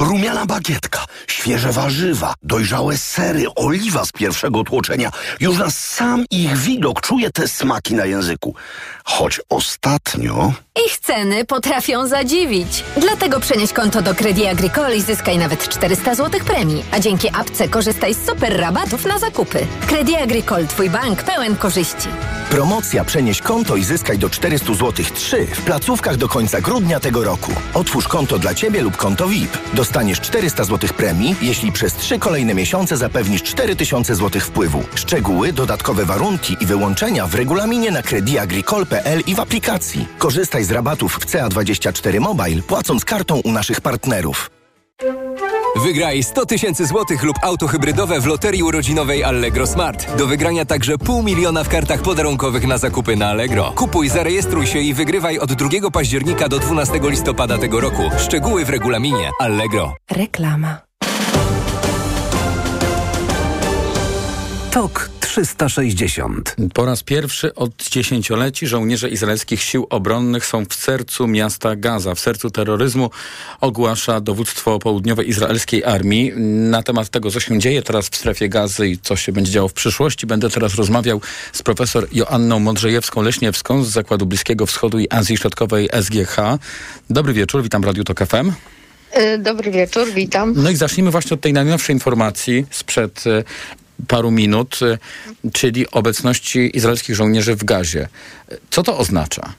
Rumiana bagietka, świeże warzywa, dojrzałe sery, oliwa z pierwszego tłoczenia. Już na sam ich widok czuję te smaki na języku. Choć ostatnio...
Ich ceny potrafią zadziwić. Dlatego przenieś konto do Credit Agricole i zyskaj nawet 400 zł premii. A dzięki apce korzystaj z super rabatów na zakupy. Credit Agricole, twój bank pełen korzyści.
Promocja Przenieś konto i zyskaj do 400 zł 3 w placówkach do końca grudnia tego roku. Otwórz konto dla Ciebie lub konto VIP. Dostaniesz 400 zł premii, jeśli przez 3 kolejne miesiące zapewnisz 4000 zł wpływu. Szczegóły, dodatkowe warunki i wyłączenia w regulaminie na crediagricole.pl i w aplikacji. Korzystaj z rabatów w CA24 Mobile, płacąc kartą u naszych partnerów.
Wygraj 100 tysięcy złotych lub auto hybrydowe w loterii urodzinowej Allegro Smart. Do wygrania także pół miliona w kartach podarunkowych na zakupy na Allegro. Kupuj, zarejestruj się i wygrywaj od 2 października do 12 listopada tego roku. Szczegóły w regulaminie Allegro.
Reklama. TOK
360.
Po raz pierwszy od dziesięcioleci żołnierze izraelskich sił obronnych są w sercu miasta Gaza, w sercu terroryzmu, ogłasza dowództwo południowej izraelskiej armii. Na temat tego, co się dzieje teraz w strefie gazy i co się będzie działo w przyszłości, będę teraz rozmawiał z profesor Joanną Modrzejewską-Leśniewską z Zakładu Bliskiego Wschodu i Azji Środkowej SGH. Dobry wieczór, witam Radio Tok FM.
E, Dobry wieczór, witam.
No i zacznijmy właśnie od tej najnowszej informacji sprzed e, paru minut, e, czyli obecności izraelskich żołnierzy w Gazie. Co to oznacza?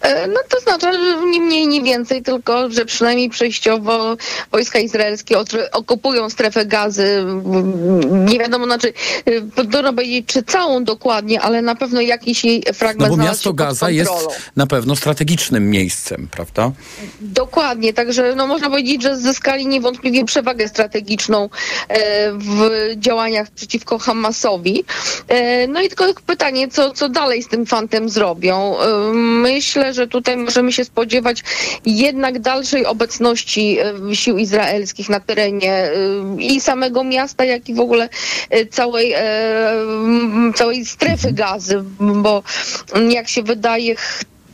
E, No to znaczy, że nie mniej, nie więcej, tylko że przynajmniej przejściowo wojska izraelskie okupują strefę gazy. Mm, Nie wiadomo, znaczy, e, trudno powiedzieć, czy całą dokładnie, ale na pewno jakiś jej
No
fragment
bo
znalazł
miasto Gaza jest na pewno strategicznym miejscem, prawda?
Dokładnie, także no, można powiedzieć, że zyskali niewątpliwie przewagę strategiczną e, w działaniach przeciwko Hamasowi. E, no i tylko pytanie, co, co dalej z tym fantem zrobią. E, myślę, że tutaj możemy się spodziewać jednak dalszej obecności e, sił izraelskich na terenie e, i samego miasta, jak i w ogóle e, całej, całej strefy gazy, bo jak się wydaje,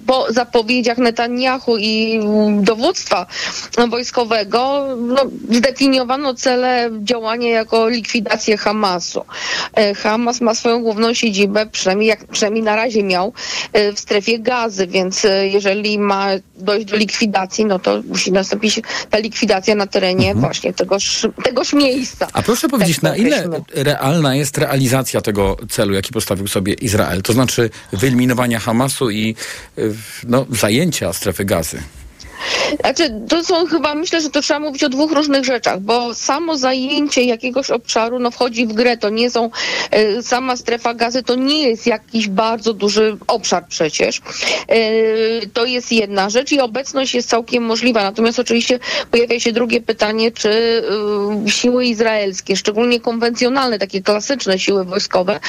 po zapowiedziach Netanyahu i dowództwa wojskowego no, zdefiniowano cele działania jako likwidację Hamasu. E, Hamas ma swoją główną siedzibę, przynajmniej, jak, przynajmniej na razie miał, e, w strefie gazy, więc e, jeżeli ma dojść do likwidacji, no to musi nastąpić ta likwidacja na terenie właśnie tegoż, tegoż miejsca.
A proszę powiedzieć, na ile realna jest realizacja tego celu, jaki postawił sobie Izrael? To znaczy wyeliminowania Hamasu i no, zajęcia strefy gazy.
Znaczy, to są chyba, myślę, że to trzeba mówić o dwóch różnych rzeczach, bo samo zajęcie jakiegoś obszaru no, wchodzi w grę. To nie są, e, sama strefa gazy to nie jest jakiś bardzo duży obszar przecież. E, to jest jedna rzecz i obecność jest całkiem możliwa. Natomiast oczywiście pojawia się drugie pytanie, czy e, siły izraelskie, szczególnie konwencjonalne, takie klasyczne siły wojskowe,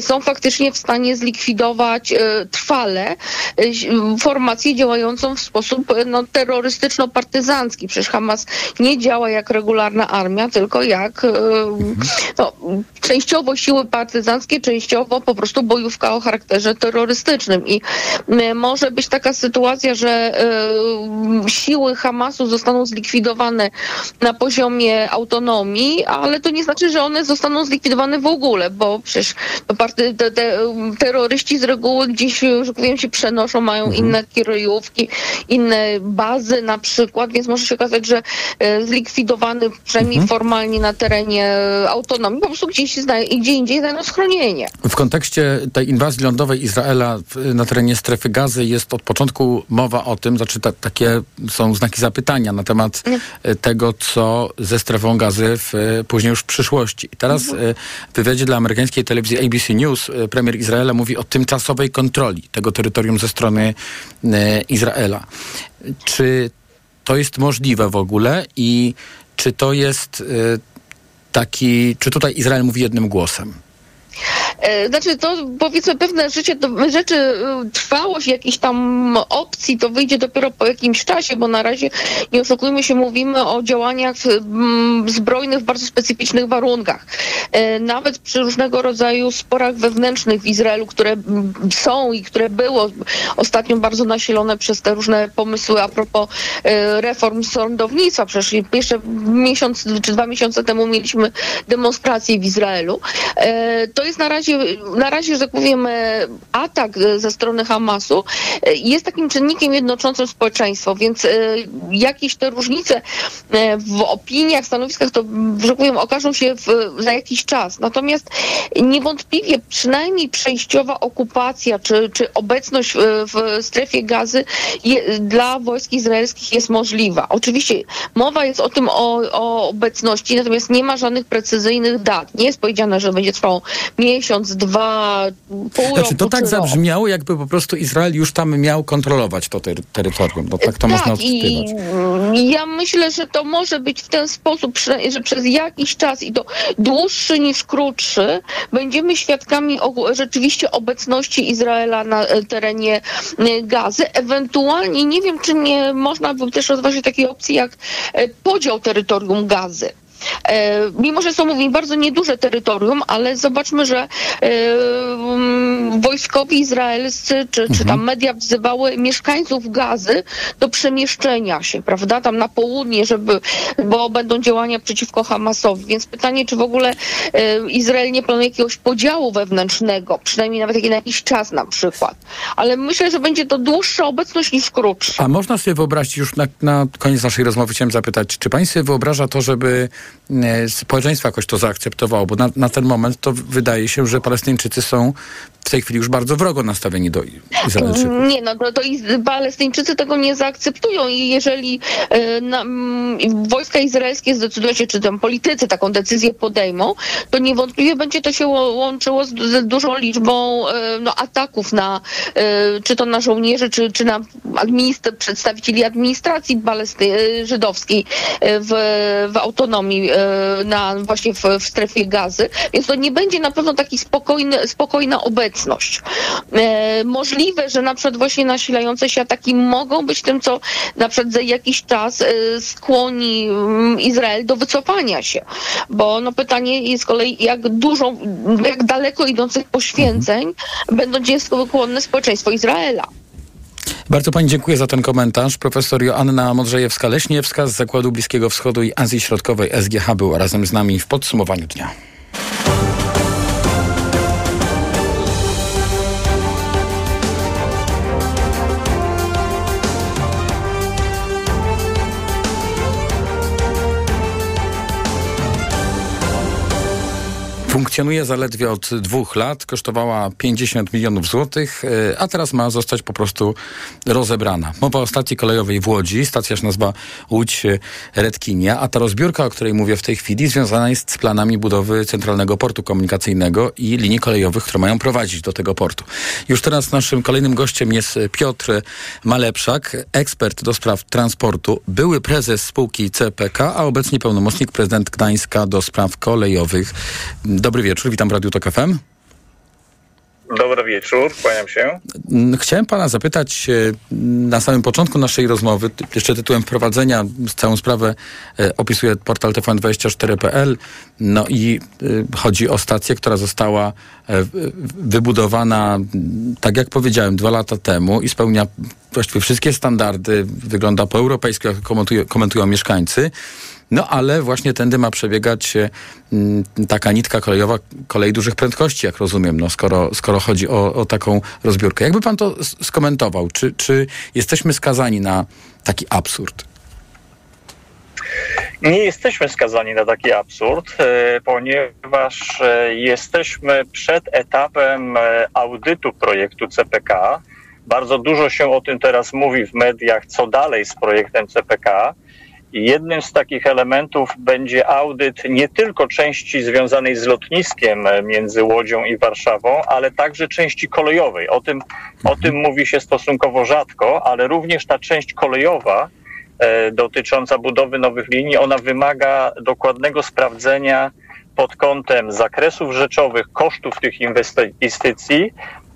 są faktycznie w stanie zlikwidować trwale formację działającą w sposób no, terrorystyczno-partyzancki. Przecież Hamas nie działa jak regularna armia, tylko jak e, no, częściowo siły partyzanckie, częściowo po prostu bojówka o charakterze terrorystycznym. I może być taka sytuacja, że e, siły Hamasu zostaną zlikwidowane na poziomie autonomii, ale to nie znaczy, że one zostaną zlikwidowane w ogóle, bo przecież party, te, te, terroryści z reguły gdzieś, że powiem, się przenoszą, mają inne kierujówki, inne bazy na przykład, więc może się okazać, że e, zlikwidowany przynajmniej formalnie na terenie e, autonomii, po prostu gdzieś zna, gdzie indziej znajdą schronienie.
W kontekście tej inwazji lądowej Izraela na terenie strefy gazy jest od początku mowa o tym, znaczy ta, takie są znaki zapytania na temat e, tego, co ze strefą gazy w, później już w przyszłości. I teraz e, w wywiadzie dla amerykańskiej telewizji ABC News premier Izraela mówi o tymczasowej kontroli tego terytorium ze strony Izraela. Czy to jest możliwe w ogóle i czy to jest e, taki, czy tutaj Izrael mówi jednym głosem?
E, Znaczy to powiedzmy pewne życie, to, rzeczy, y, trwałość jakichś tam opcji to wyjdzie dopiero po jakimś czasie, bo na razie nie oszukujmy się, mówimy o działaniach mm, zbrojnych w bardzo specyficznych warunkach. E, Nawet przy różnego rodzaju sporach wewnętrznych w Izraelu, które są i które było ostatnio bardzo nasilone przez te różne pomysły a propos e, reform sądownictwa. Przecież jeszcze miesiąc czy dwa miesiące temu mieliśmy demonstracje w Izraelu. E, To jest na razie, na razie, że tak powiem, e, atak e, ze strony Hamasu e, jest takim czynnikiem jednoczącym społeczeństwo, więc jakieś te różnice w opiniach, stanowiskach, to, że tak powiem, okażą się w, za jakiś czas. Natomiast niewątpliwie przynajmniej przejściowa okupacja czy, czy obecność w strefie gazy je, dla wojsk izraelskich jest możliwa. Oczywiście mowa jest o tym, o, o obecności, natomiast nie ma żadnych precyzyjnych dat. Nie jest powiedziane, że będzie trwało miesiąc, dwa, pół
Znaczy,
roku.
to tak zabrzmiało, jakby po prostu Izrael już tam miał kontrolować to ter- terytorium. No, tak to można
i
odczytywać.
mm, ja myślę, że to może być w ten sposób, że przez jakiś czas i to dłuższy niż krótszy, będziemy świadkami rzeczywiście obecności Izraela na e, terenie e, gazy. Ewentualnie nie wiem, czy nie można by też rozważyć takiej opcji jak e, podział terytorium gazy. E, mimo że są mówię, bardzo nieduże terytorium, ale zobaczmy, że e, mm, wojskowi izraelscy czy, czy tam media wzywały mieszkańców Gazy do przemieszczenia się, prawda, tam na południe, żeby, bo będą działania przeciwko Hamasowi. Więc pytanie, czy w ogóle e, Izrael nie planuje jakiegoś podziału wewnętrznego, przynajmniej nawet na jakiś czas na przykład. Ale myślę, że będzie to dłuższa obecność niż krótsza.
A można sobie wyobrazić, już na, na koniec naszej rozmowy chciałem zapytać, czy pani sobie wyobraża to, żeby społeczeństwo jakoś to zaakceptowało? Bo na, na ten moment to wydaje się, że Palestyńczycy są w tej chwili już bardzo wrogo nastawieni do Izraelczyków.
Nie, no to, to Palestyńczycy tego nie zaakceptują i jeżeli e, na, wojska izraelskie zdecydują się, czy tam politycy taką decyzję podejmą, to niewątpliwie będzie to się ło- łączyło z, z dużą liczbą e, no, ataków na, e, czy to na żołnierzy, czy, czy na administ- przedstawicieli administracji palesty- żydowskiej w, w autonomii, na, właśnie w, w strefie gazy. Więc to nie będzie na pewno taki spokojny, spokojna obecność. E, możliwe, że na przykład właśnie nasilające się ataki mogą być tym, co na przykład za jakiś czas e, skłoni mm, Izrael do wycofania się. Bo no pytanie jest z kolei, jak dużą, jak daleko idących poświęceń będą skłonne społeczeństwo Izraela.
Bardzo pani dziękuję za ten komentarz. Profesor Joanna Modrzejewska-Leśniewska z Zakładu Bliskiego Wschodu i Azji Środkowej SGH była razem z nami w podsumowaniu dnia. Funkcjonuje zaledwie od dwóch lat, kosztowała 50 milionów złotych, e, a teraz ma zostać po prostu rozebrana. Mowa o stacji kolejowej w Łodzi, stacja się nazywa Łódź Redkinia, a ta rozbiórka, o której mówię w tej chwili, związana jest z planami budowy centralnego portu komunikacyjnego i linii kolejowych, które mają prowadzić do tego portu. Już teraz naszym kolejnym gościem jest Piotr Malepszak, ekspert do spraw transportu, były prezes spółki CPK, a obecnie pełnomocnik prezydent Gdańska do spraw kolejowych. Dobry wieczór, witam w Radiu Tok FM.
Dobry wieczór, kłaniam się.
Chciałem pana zapytać e, na samym początku naszej rozmowy, jeszcze tytułem wprowadzenia, całą sprawę e, opisuje portal TVN24.pl, no i e, chodzi o stację, która została wybudowana, tak jak powiedziałem, dwa lata temu i spełnia właściwie wszystkie standardy, wygląda po europejsku, jak komentują, komentują mieszkańcy. No ale właśnie tędy ma przebiegać e, taka nitka kolejowa, kolei dużych prędkości, jak rozumiem, no, skoro, skoro chodzi o, o taką rozbiórkę. Jakby pan to skomentował? Czy, czy jesteśmy skazani na taki absurd?
Nie jesteśmy skazani na taki absurd, e, ponieważ e, jesteśmy przed etapem audytu projektu CPK. Bardzo dużo się o tym teraz mówi w mediach, co dalej z projektem CPK. Jednym z takich elementów będzie audyt nie tylko części związanej z lotniskiem między Łodzią i Warszawą, ale także części kolejowej. O tym, o tym mówi się stosunkowo rzadko, ale również ta część kolejowa e, dotycząca budowy nowych linii, ona wymaga dokładnego sprawdzenia pod kątem zakresów rzeczowych, kosztów tych inwestycji,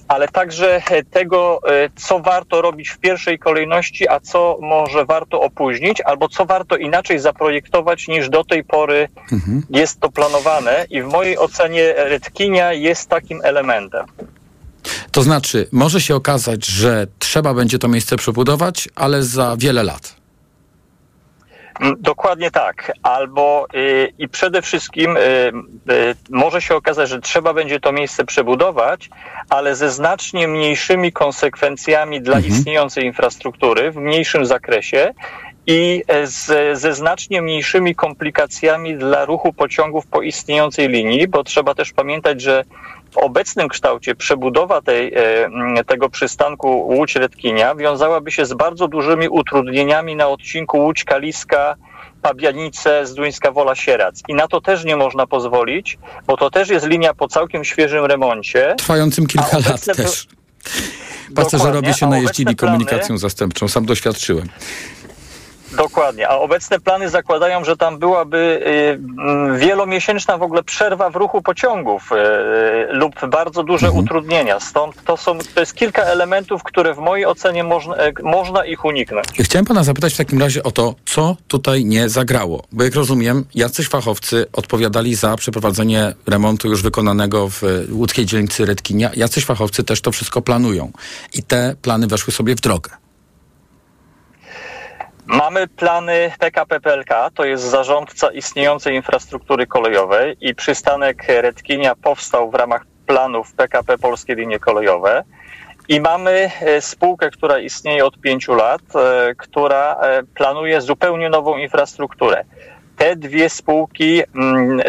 ale także e, tego, e, co warto robić w pierwszej kolejności, a co może warto opóźnić, albo co warto inaczej zaprojektować niż do tej pory jest to planowane. I w mojej ocenie Redkinia jest takim elementem.
To znaczy, może się okazać, że trzeba będzie to miejsce przebudować, ale za wiele lat.
Mm, Dokładnie tak. Albo y, i przede wszystkim y, y, może się okazać, że trzeba będzie to miejsce przebudować, ale ze znacznie mniejszymi konsekwencjami dla istniejącej infrastruktury w mniejszym zakresie i e, z, ze znacznie mniejszymi komplikacjami dla ruchu pociągów po istniejącej linii, bo trzeba też pamiętać, że w obecnym kształcie przebudowa tej, e, tego przystanku Łódź Redkinia wiązałaby się z bardzo dużymi utrudnieniami na odcinku Łódź Kaliska, Pabianice, Zduńska Wola Sierac. I na to też nie można pozwolić, bo to też jest linia po całkiem świeżym remoncie.
Trwającym kilka lat też. Pasażerowie się najeździli
plany-
komunikacją zastępczą, sam doświadczyłem.
Dokładnie, a obecne plany zakładają, że tam byłaby y, wielomiesięczna w ogóle przerwa w ruchu pociągów y, lub bardzo duże utrudnienia. Stąd to, są, to jest kilka elementów, które w mojej ocenie można, e, można ich uniknąć.
Chciałem pana zapytać w takim razie o to, co tutaj nie zagrało. Bo jak rozumiem, jacyś fachowcy odpowiadali za przeprowadzenie remontu już wykonanego w łódzkiej dzielnicy Redkinia. Jacyś fachowcy też to wszystko planują. I te plany weszły sobie w drogę.
Mamy plany PKP PLK, to jest zarządca istniejącej infrastruktury kolejowej i przystanek Redkinia powstał w ramach planów PKP Polskie Linie Kolejowe. I mamy e, spółkę, która istnieje od pięciu lat, e, która e, planuje zupełnie nową infrastrukturę. Te dwie spółki mm,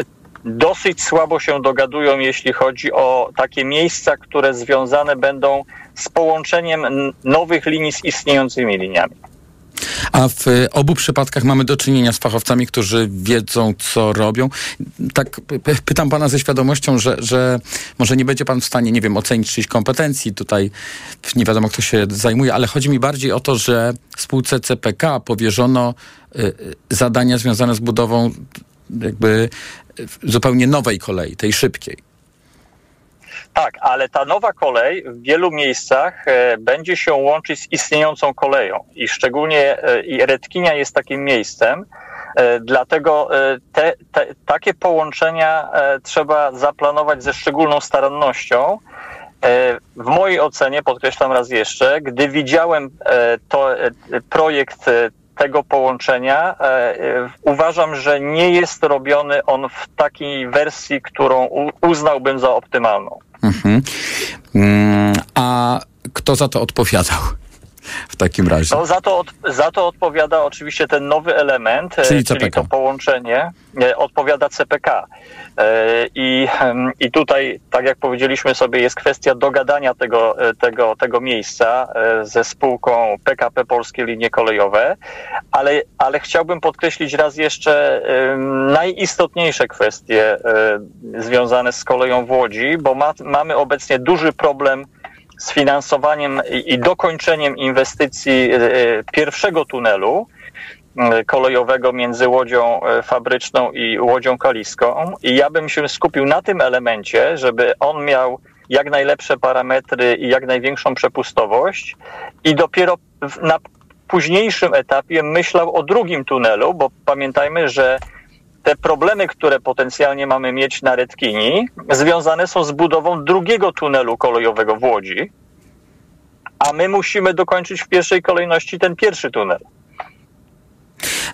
dosyć słabo się dogadują, jeśli chodzi o takie miejsca, które związane będą z połączeniem nowych linii z istniejącymi liniami.
A w y, obu przypadkach mamy do czynienia z fachowcami, którzy wiedzą, co robią. Tak pytam pana ze świadomością, że, że może nie będzie pan w stanie, nie wiem, ocenić czyjś kompetencji. Tutaj nie wiadomo, kto się zajmuje, ale chodzi mi bardziej o to, że spółce CPK powierzono y, y, zadania związane z budową jakby zupełnie nowej kolei, tej szybkiej.
Tak, ale ta nowa kolej w wielu miejscach e, będzie się łączyć z istniejącą koleją i szczególnie e, i Redkinia jest takim miejscem, e, dlatego te, te, takie połączenia trzeba zaplanować ze szczególną starannością. W mojej ocenie, podkreślam raz jeszcze, gdy widziałem to projekt tego połączenia, e, e, uważam, że nie jest robiony on w takiej wersji, którą uznałbym za optymalną.
Mhm. Mm, a kto za to odpowiadał w takim razie?
No, za, to od, za to odpowiada oczywiście ten nowy element, e,
Czyli
czyli, to połączenie, e, odpowiada CPK. E, I, em, I tutaj, tak jak powiedzieliśmy sobie, jest kwestia dogadania tego, tego, tego miejsca ze spółką PKP Polskie Linie Kolejowe, ale, ale chciałbym podkreślić raz jeszcze najistotniejsze kwestie związane z koleją w Łodzi, bo ma, mamy obecnie duży problem z finansowaniem i, dokończeniem inwestycji e, pierwszego tunelu e, kolejowego między Łodzią e, Fabryczną i Łodzią Kaliską. I ja bym się skupił na tym elemencie, żeby on miał jak najlepsze parametry i jak największą przepustowość i dopiero na późniejszym etapie myślał o drugim tunelu, bo pamiętajmy, że te problemy, które potencjalnie mamy mieć na Redkini, związane są z budową drugiego tunelu kolejowego w Łodzi, a my musimy dokończyć w pierwszej kolejności ten pierwszy tunel.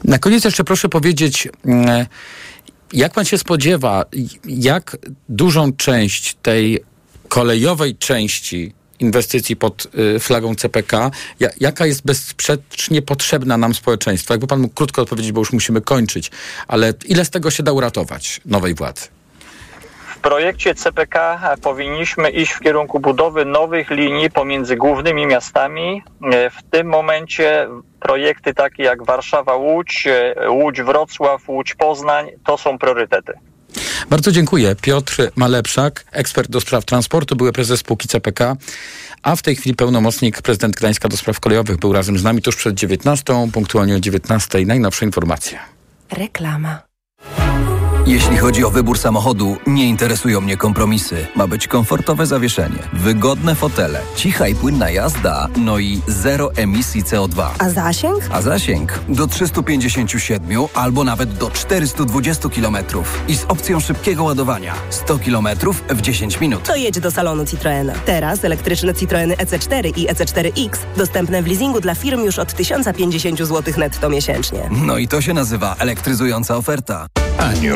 Na koniec jeszcze proszę powiedzieć, mm, jak pan się spodziewa, jak dużą część tej kolejowej części inwestycji pod y, flagą CPK, ja, jaka jest bezsprzecznie potrzebna nam społeczeństwo? Jakby pan mógł krótko odpowiedzieć, bo już musimy kończyć, ale ile z tego się da uratować nowej władzy?
W projekcie CPK powinniśmy iść w kierunku budowy nowych linii pomiędzy głównymi miastami. E, W tym momencie projekty takie jak Warszawa-Łódź, e, Łódź-Wrocław, Łódź-Poznań to są priorytety.
Bardzo dziękuję. Piotr Malepszak, ekspert do spraw transportu, były prezes spółki CPK, a w tej chwili pełnomocnik prezydent Gdańska do spraw kolejowych był razem z nami tuż przed 19, punktualnie o 19. Najnowsze informacje.
Reklama.
Jeśli chodzi o wybór samochodu, nie interesują mnie kompromisy. Ma być komfortowe zawieszenie, wygodne fotele, cicha i płynna jazda, no i zero emisji CO2.
A zasięg?
A zasięg do 357 albo nawet do 420 km i z opcją szybkiego ładowania 100 km w 10 minut.
To jedź do salonu Citroena. Teraz elektryczne Citroeny EC4 i EC4X dostępne w leasingu dla firm już od 1050 zł netto miesięcznie.
No i to się nazywa elektryzująca oferta.
Aniu,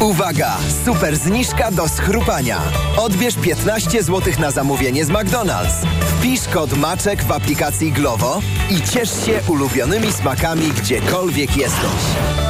Uwaga! Super zniżka do schrupania. Odbierz 15 zł na zamówienie z McDonald's. Wpisz kod MACZEK w aplikacji Glovo i ciesz się ulubionymi smakami gdziekolwiek jesteś.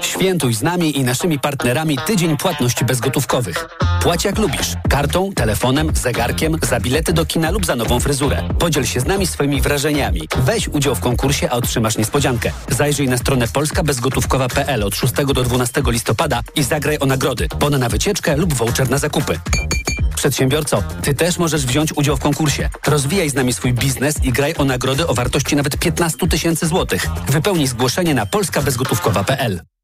Świętuj z nami i naszymi partnerami tydzień płatności bezgotówkowych. Płać jak lubisz. Kartą, telefonem, zegarkiem, za bilety do kina lub za nową fryzurę. Podziel się z nami swoimi wrażeniami. Weź udział w konkursie, a otrzymasz niespodziankę. Zajrzyj na stronę polskabezgotówkowa.pl od 6 do 12 listopada i zagraj o nagrody. Bon na wycieczkę lub voucher na zakupy. Przedsiębiorco, ty też możesz wziąć udział w konkursie. Rozwijaj z nami swój biznes i graj o nagrody o wartości nawet 15 tysięcy złotych. Wypełnij zgłoszenie na polskabezgotówkowa.pl.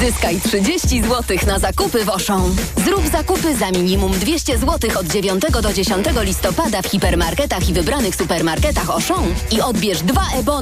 Zyskaj 30 zł na zakupy w Auchan.
Zrób zakupy za minimum 200 zł od 9 do 10 listopada w hipermarketach i wybranych supermarketach Auchan i odbierz dwa ebony